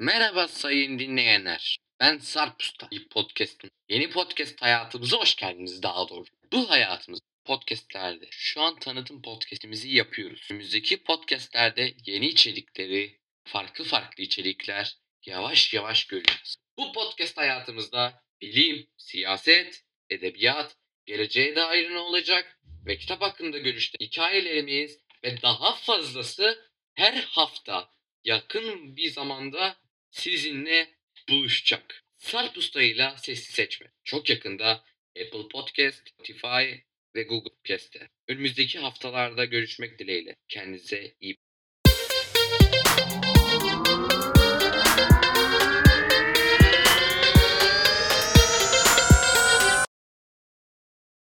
Merhaba sayın dinleyenler. Ben Sarp Usta. Podcast'ın yeni podcast hayatımıza hoş geldiniz daha doğru. Bu hayatımız podcastlerde şu an tanıtım podcast'imizi yapıyoruz. Önümüzdeki podcastlerde yeni içerikleri, farklı farklı içerikler yavaş yavaş göreceğiz. Bu podcast hayatımızda bilim, siyaset, edebiyat, geleceğe dair ne olacak ve kitap hakkında görüşte hikayelerimiz ve daha fazlası her hafta yakın bir zamanda sizinle buluşacak. Sarp Usta ile Sesli Seçme. Çok yakında Apple Podcast, Spotify ve Google Podcast'te. Önümüzdeki haftalarda görüşmek dileğiyle. Kendinize iyi